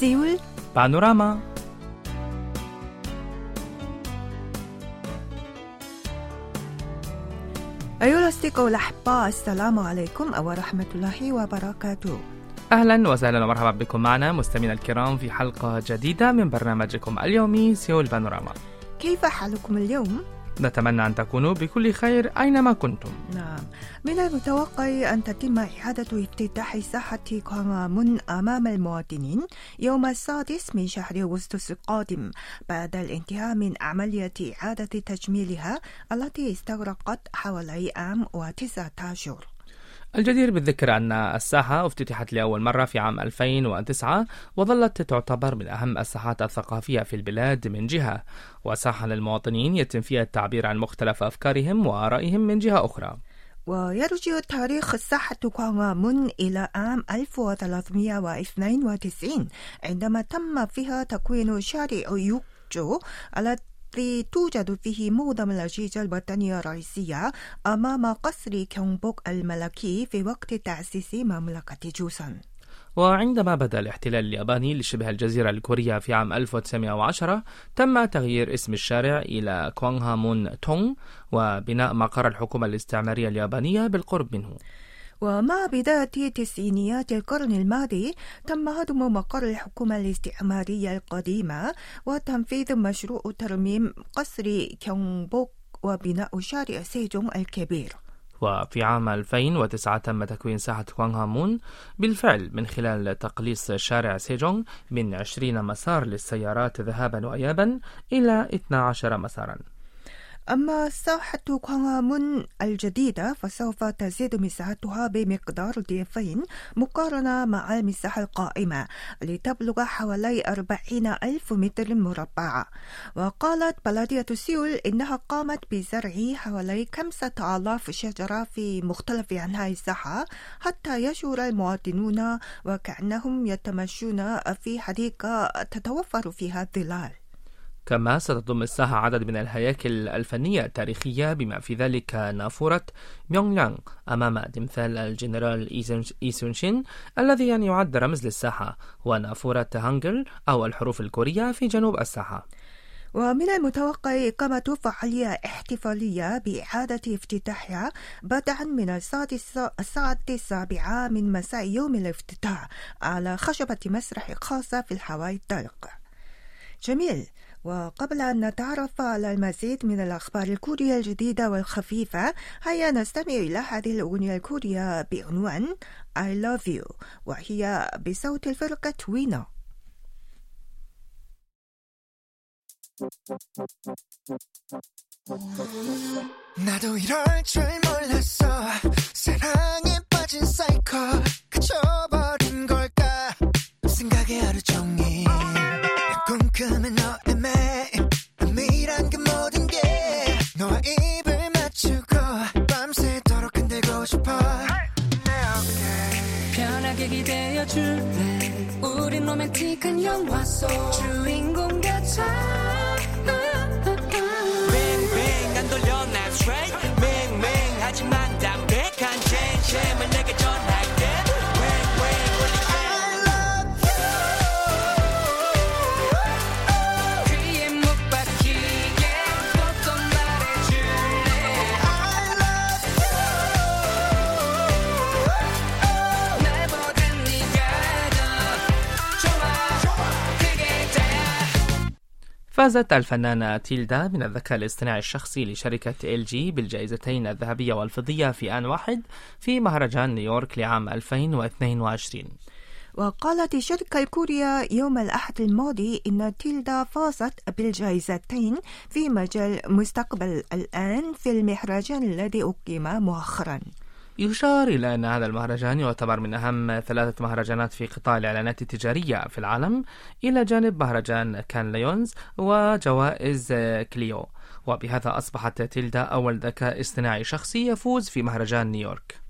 سيول. بانوراما. أيها الأصدقاء الأحباء السلام عليكم ورحمة الله وبركاته. أهلا وسهلا ومرحبا بكم معنا مستمعينا الكرام في حلقة جديدة من برنامجكم اليومي سيول بانوراما. كيف حالكم اليوم؟ نتمنى أن تكونوا بكل خير أينما كنتم. نعم. من المتوقع أن تتم إعادة افتتاح ساحة كوانغامون أمام المواطنين يوم السادس من شهر أغسطس القادم بعد الانتهاء من عملية إعادة تجميلها التي استغرقت حوالي عام وتسعة أشهر. الجدير بالذكر أن الساحة افتتحت لأول مرة في عام 2009 وظلت تعتبر من أهم الساحات الثقافية في البلاد من جهة. وساحة للمواطنين يتم فيها التعبير عن مختلف أفكارهم وآرائهم من جهة أخرى. ويرجع تاريخ ساحة كوانغامون إلى عام 1392 عندما تم فيها تكوين شارع يوكجو الذي توجد فيه معظم الأجهزة الوطنية الرئيسية أمام قصر كيونبوك الملكي في وقت تأسيس مملكة جوسان. وعندما بدأ الاحتلال الياباني لشبه الجزيرة الكورية في عام 1910 تم تغيير اسم الشارع إلى كوانغهامون تونغ وبناء مقر الحكومة الاستعمارية اليابانية بالقرب منه ومع بداية تسعينيات القرن الماضي تم هدم مقر الحكومة الاستعمارية القديمة وتنفيذ مشروع ترميم قصر كيونبوك وبناء شارع سيجونغ الكبير. وفي عام 2009 تم تكوين ساحة كوانغهامون بالفعل من خلال تقليص شارع سيجونغ من 20 مسار للسيارات ذهابا وإيابا إلى 12 مسارا. أما ساحة كوانغامون الجديدة فسوف تزيد مساحتها بمقدار ضعفين مقارنة مع المساحة القائمة لتبلغ حوالي 40 ألف متر مربع. وقالت بلدية سيول إنها قامت بزرع حوالي 5000 شجرة في مختلف أنحاء الساحة حتى يشعر المواطنون وكأنهم يتمشون في حديقة تتوفر فيها الظلال. كما ستضم الساحة عدد من الهياكل الفنية التاريخية بما في ذلك نافورة ميونغ أمام تمثال الجنرال إيسونشين الذي يعني يعد رمز للساحة ونافورة هانجل أو الحروف الكورية في جنوب الساحة. ومن المتوقع إقامة فعالية احتفالية بإعادة افتتاحها بدءا من الساعة السابعة من مساء يوم الافتتاح على خشبة مسرح خاصة في الحواي الطلق. جميل وقبل أن نتعرف على المزيد من الأخبار الكورية الجديدة والخفيفة هيا نستمع إلى هذه الأغنية الكورية بعنوان I Love You وهي بصوت الفرقة وينا 나도 이럴 줄 몰랐어 사랑에 빠진 사이코 그쳐버린 걸까 생각에 하루 종일 꿈꾸는 너의 매일. 은밀한 그 모든 게 너와 입을 맞추고 밤새도록 흔들고 싶어. 내 어깨. 편하게 기대어 줄래? 우린 로맨틱한 영화 속 주인공 같아 فازت الفنانة تيلدا من الذكاء الاصطناعي الشخصي لشركة إل جي بالجائزتين الذهبية والفضية في آن واحد في مهرجان نيويورك لعام 2022 وقالت الشركة الكورية يوم الأحد الماضي إن تيلدا فازت بالجائزتين في مجال مستقبل الآن في المهرجان الذي أقيم مؤخرا. يشار إلى أن هذا المهرجان يعتبر من أهم ثلاثة مهرجانات في قطاع الإعلانات التجارية في العالم إلى جانب مهرجان كان ليونز وجوائز كليو. وبهذا أصبحت تيلدا أول ذكاء اصطناعي شخصي يفوز في مهرجان نيويورك.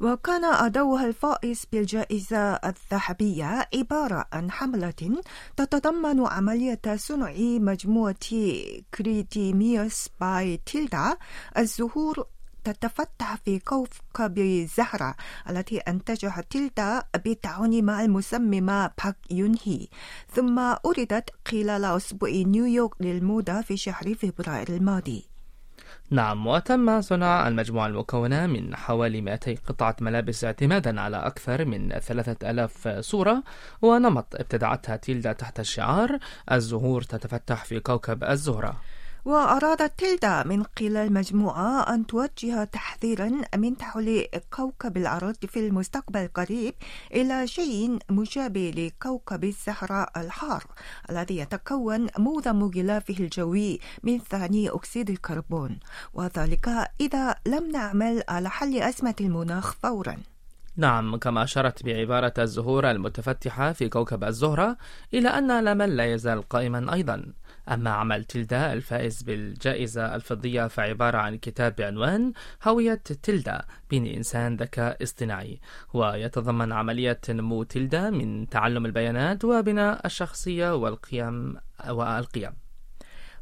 وكان أدوها الفائز بالجائزة الذهبية عبارة عن حملة تتضمن عملية صنع مجموعة Greedilous by تيلدا الزهور تتفتح في كوكب الزهرة التي أنتجها تيلدا بالتعاون مع المصممة باك يون هي ثم عُرِضت خلال أسبوع نيويورك للموضة في شهر فبراير الماضي. نعم وتم صنع المجموعة المكونة من حوالي 200 قطعة ملابس اعتمادا على أكثر من 3000 صورة ونمط ابتدعتها تيلدا تحت الشعار الزهور تتفتح في كوكب الزهرة. وأرادت تيلدا من خلال المجموعة أن توجه تحذيرا من تحويل كوكب الأرض في المستقبل القريب إلى شيء مشابه لكوكب الصحراء الحار الذي يتكون معظم غلافه الجوي من ثاني أكسيد الكربون. وذلك إذا لم نعمل على حل أزمة المناخ فورا. نعم كما أشرت بعبارة الزهور المتفتحة في كوكب الزهرة إلى أن الأمل لا يزال قائما أيضا. أما عمل تيلدا الفائز بالجائزة الفضية فعبارة عن كتاب بعنوان هوية تيلدا بين إنسان ذكاء اصطناعي. ويتضمن عملية نمو تيلدا من تعلم البيانات وبناء الشخصية والقيم والقيم.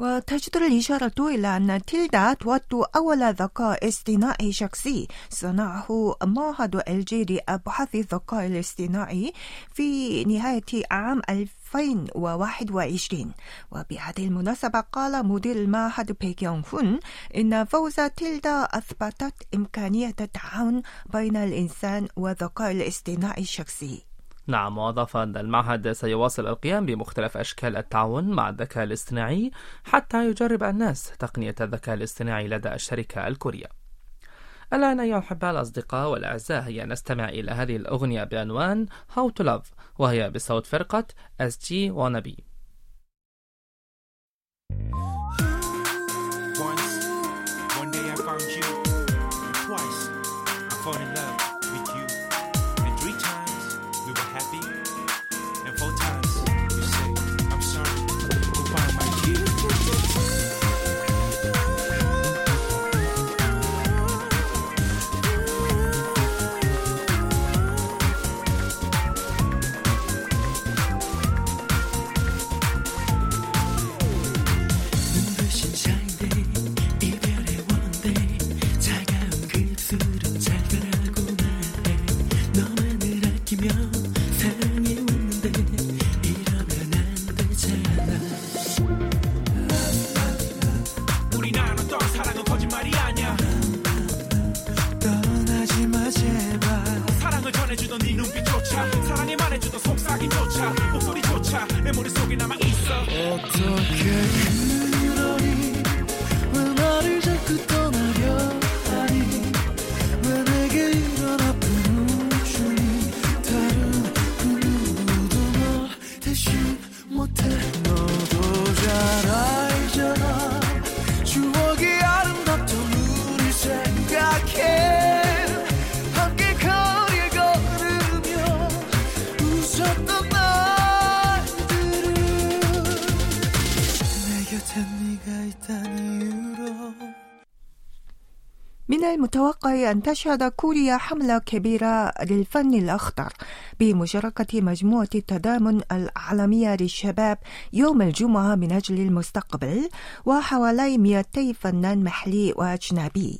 وتجدر الإشارة إلى أن تيلدا تعد أول ذكاء اصطناعي شخصي. صنعه معهد إل جي لأبحاث الذكاء الاصطناعي في نهاية عام 2021 وبهذه المناسبة قال مدير المعهد بيكيونغ هون إن فوز تيلدا أثبتت إمكانية التعاون بين الإنسان والذكاء الاصطناعي الشخصي. نعم وأضاف أن المعهد سيواصل القيام بمختلف أشكال التعاون مع الذكاء الاصطناعي حتى يجرب الناس تقنية الذكاء الاصطناعي لدى الشركة الكورية. الآن أيها الأحباء الأصدقاء والأعزاء هيا نستمع إلى هذه الأغنية بعنوان How to Love وهي بصوت فرقة SG Wannabe. 내 머릿속에 남아있어. 어떻게 من المتوقع أن تشهد كوريا حملة كبيرة للفن الأخضر بمشاركة مجموعة التضامن العالمية للشباب يوم الجمعة من أجل المستقبل وحوالي 200 فنان محلي وأجنبي.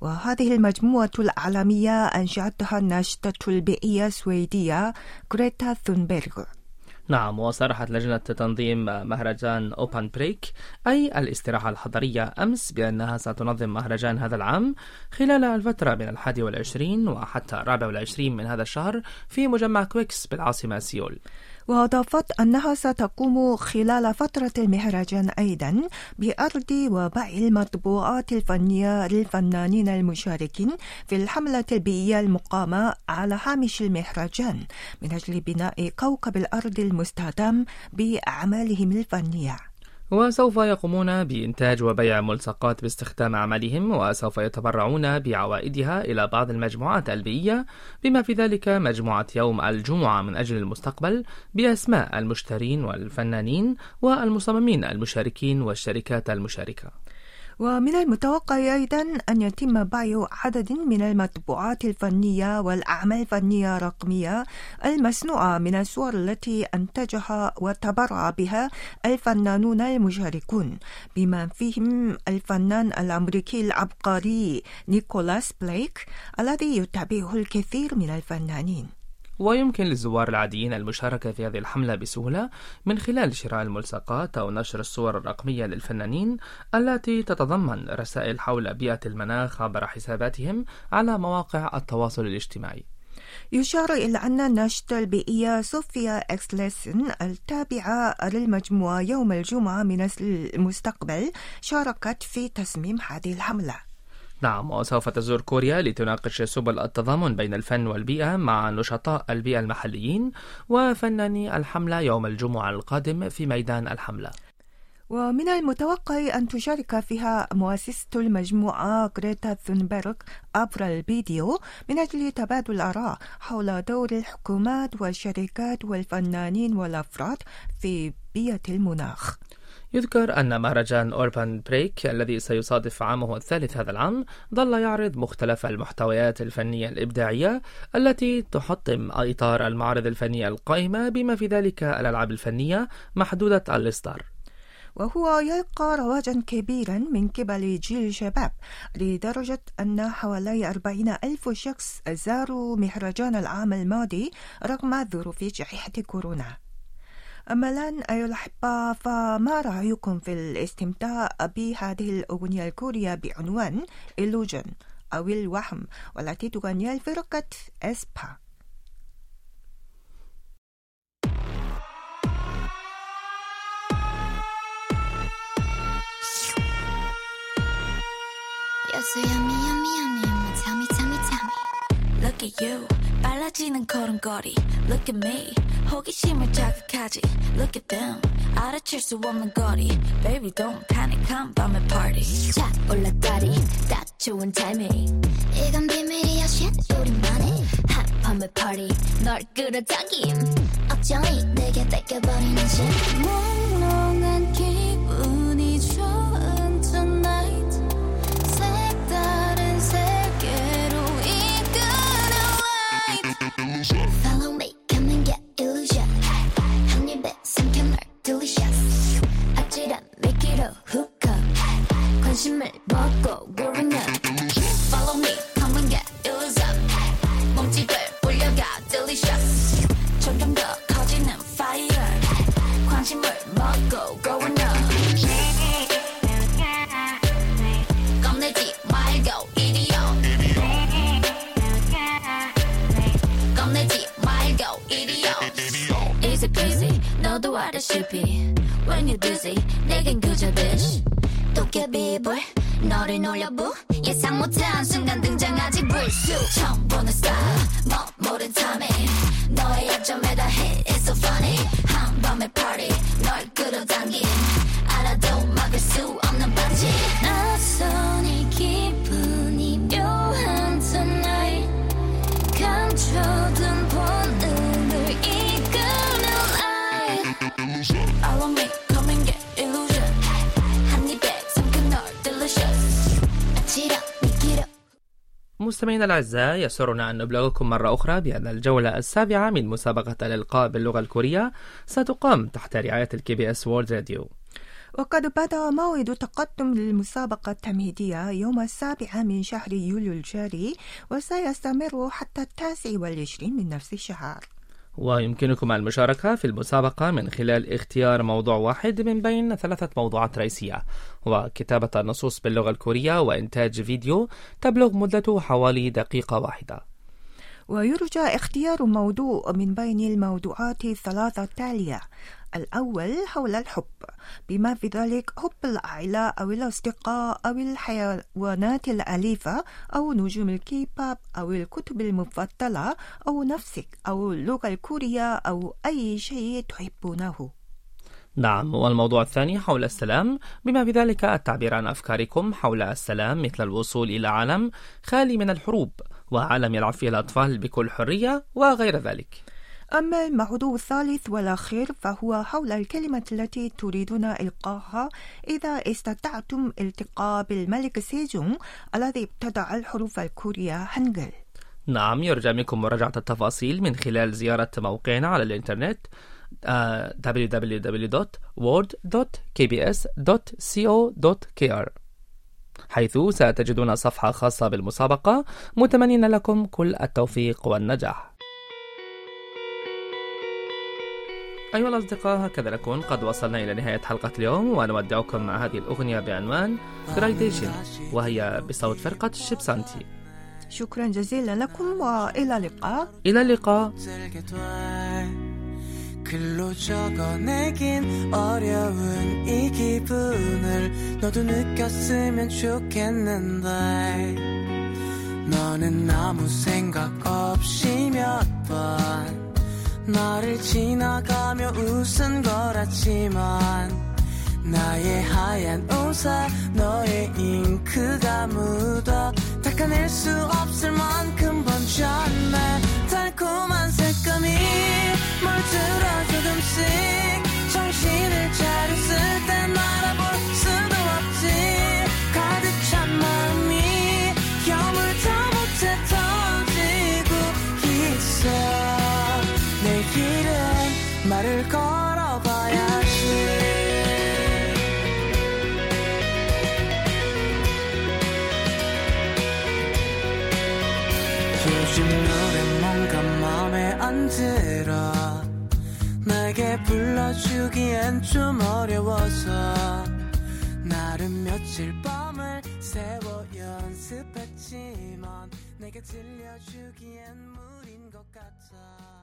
وهذه المجموعة العالمية أنشأتها الناشطة البيئية السويدية غريتا ثونبيرغ نعم وصرحت لجنة تنظيم مهرجان أوبن بريك أي الاستراحة الحضرية أمس بأنها ستنظم مهرجان هذا العام خلال الفترة من الحادي والعشرين وحتى الرابع والعشرين من هذا الشهر في مجمع كويكس بالعاصمة سيول. وأضافت أنها ستقوم خلال فترة المهرجان أيضا بعرض وبيع المطبوعات الفنية للفنانين المشاركين في الحملة البيئية المقامة على هامش المهرجان من أجل بناء كوكب الأرض المستدام بأعمالهم الفنية. وسوف يقومون بإنتاج وبيع ملصقات باستخدام أعمالهم وسوف يتبرعون بعوائدها إلى بعض المجموعات البيئية بما في ذلك مجموعة يوم الجمعة من أجل المستقبل بأسماء المشترين والفنانين والمصممين المشاركين والشركات المشاركة. ومن المتوقع أيضا أن يتم بيع عدد من المطبوعات الفنية والأعمال الفنية الرقمية المصنوعة من الصور التي أنتجها وتبرع بها الفنانون المشاركون بما فيهم الفنان الأمريكي العبقري نيكولاس بليك الذي يتابعه الكثير من الفنانين. ويمكن للزوار العاديين المشاركة في هذه الحملة بسهولة من خلال شراء الملصقات أو نشر الصور الرقمية للفنانين التي تتضمن رسائل حول بيئة المناخ عبر حساباتهم على مواقع التواصل الاجتماعي. يشار إلى أن الناشطة البيئية صوفيا إكسليسن التابعة للمجموعة يوم الجمعة من المستقبل شاركت في تصميم هذه الحملة. نعم وسوف تزور كوريا لتناقش سبل التضامن بين الفن والبيئة مع نشطاء البيئة المحليين وفناني الحملة يوم الجمعة القادم في ميدان الحملة. ومن المتوقع أن تشارك فيها مؤسسة المجموعة غريتا ثونبرغ عبر الفيديو من أجل تبادل الآراء حول دور الحكومات والشركات والفنانين والأفراد في بيئة المناخ. يذكر أن مهرجان أوربان بريك الذي سيصادف عامه الثالث هذا العام ظل يعرض مختلف المحتويات الفنية الإبداعية التي تحطم إطار المعارض الفنية القائمة بما في ذلك الألعاب الفنية محدودة الإصدار. وهو يلقى رواجا كبيرا من قبل جيل الشباب لدرجة أن حوالي 40 ألف شخص زاروا مهرجان العام الماضي رغم ظروف جائحة كورونا. أما الآن أيها الأحبة فما رأيكم في الاستمتاع بهذه الأغنية الكورية بعنوان Illusion أو الوهم والتي تغنيها الفرقة إسبا You're so yummy, yummy, yummy. I'ma tell me, tell me, tell me. Look at you. 빨라지는 걸음걸이. Look at me. 호기심을 자극하지. Look at them. 알아챌 수 없는 거리. Baby, don't panic. 한 밤의 party. 자, 올라다리. 딱 좋은 타이밍. 이건 비밀이야, shit. 우리만의 한 밤의 party. 널 끌어당김. 어쩌니 내게 뺏겨버리는 심. 먹고 growing up Follow me, come and get illusion 몸집을 올려가 delicious 점점 더 커지는 fire 관심을 먹고 growing up 겁내지 말고 이리요 겁내지 말고 이리요 Easy peasy 너도 알다시피 When you're dizzy 내겐 그저 bitch 도깨비불 너를 놀려부 예상 못한 순간 등장하지 불쑥. 처음 보는 style 뭐 모른 timing 너의 약점에다 hit It's so funny. 한밤의 party مستمعينا الأعزاء يسرنا أن نبلغكم مرة أخرى بأن الجولة السابعة من مسابقة الإلقاء باللغة الكورية ستقام تحت رعاية ال KBS World Radio وقد بدأ موعد التقدم للمسابقة التمهيدية يوم السابع من شهر يوليو الجاري وسيستمر حتى التاسع والعشرين من نفس الشهر. ويمكنكم المشاركة في المسابقة من خلال اختيار موضوع واحد من بين ثلاثة موضوعات رئيسية وكتابة النصوص باللغة الكورية وإنتاج فيديو تبلغ مدته حوالي دقيقة واحدة. ويرجى اختيار موضوع من بين الموضوعات الثلاثة التالية. الأول حول الحب. بما في ذلك حب العائلة أو الأصدقاء أو الحيوانات الأليفة أو نجوم الكيباب أو الكتب المفضلة أو نفسك أو اللغة الكورية أو أي شيء تحبونه. نعم والموضوع الثاني حول السلام. بما في ذلك التعبير عن أفكاركم حول السلام مثل الوصول إلى عالم خالي من الحروب. وعالم يلعب فيه الأطفال بكل حرية وغير ذلك. أما الموضوع الثالث والأخير فهو حول الكلمة التي تريدون إلقاها. إذا استطعتم التقاء بالملك سيجونغ الذي ابتدع الحروف الكورية هانجل نعم يرجى منكم مراجعة التفاصيل من خلال زيارة موقعنا على الإنترنت آه، www.word.kbs.co.kr حيث ستجدون صفحة خاصة بالمسابقة. متمنين لكم كل التوفيق والنجاح. أيها الأصدقاء هكذا نكون قد وصلنا إلى نهاية حلقة اليوم ونودعكم مع هذه الأغنية بعنوان Gradation وهي بصوت فرقة الشيبسانتي شكرا جزيلا لكم وإلى اللقاء. إلى اللقاء. 글로 적어내긴 어려운 이 기분을 너도 느꼈으면 좋겠는데. 너는 아무 생각 없이 몇 번 나를 지나가며 웃은 거랐지만 나의 하얀 옷에 너의 잉 요즘 노래 뭔가 마음에 안 들어. 내게 불러주기엔 좀 어려워서 나름 며칠 밤을 새워 연습했지만 내게 들려주기엔 무린 것 같아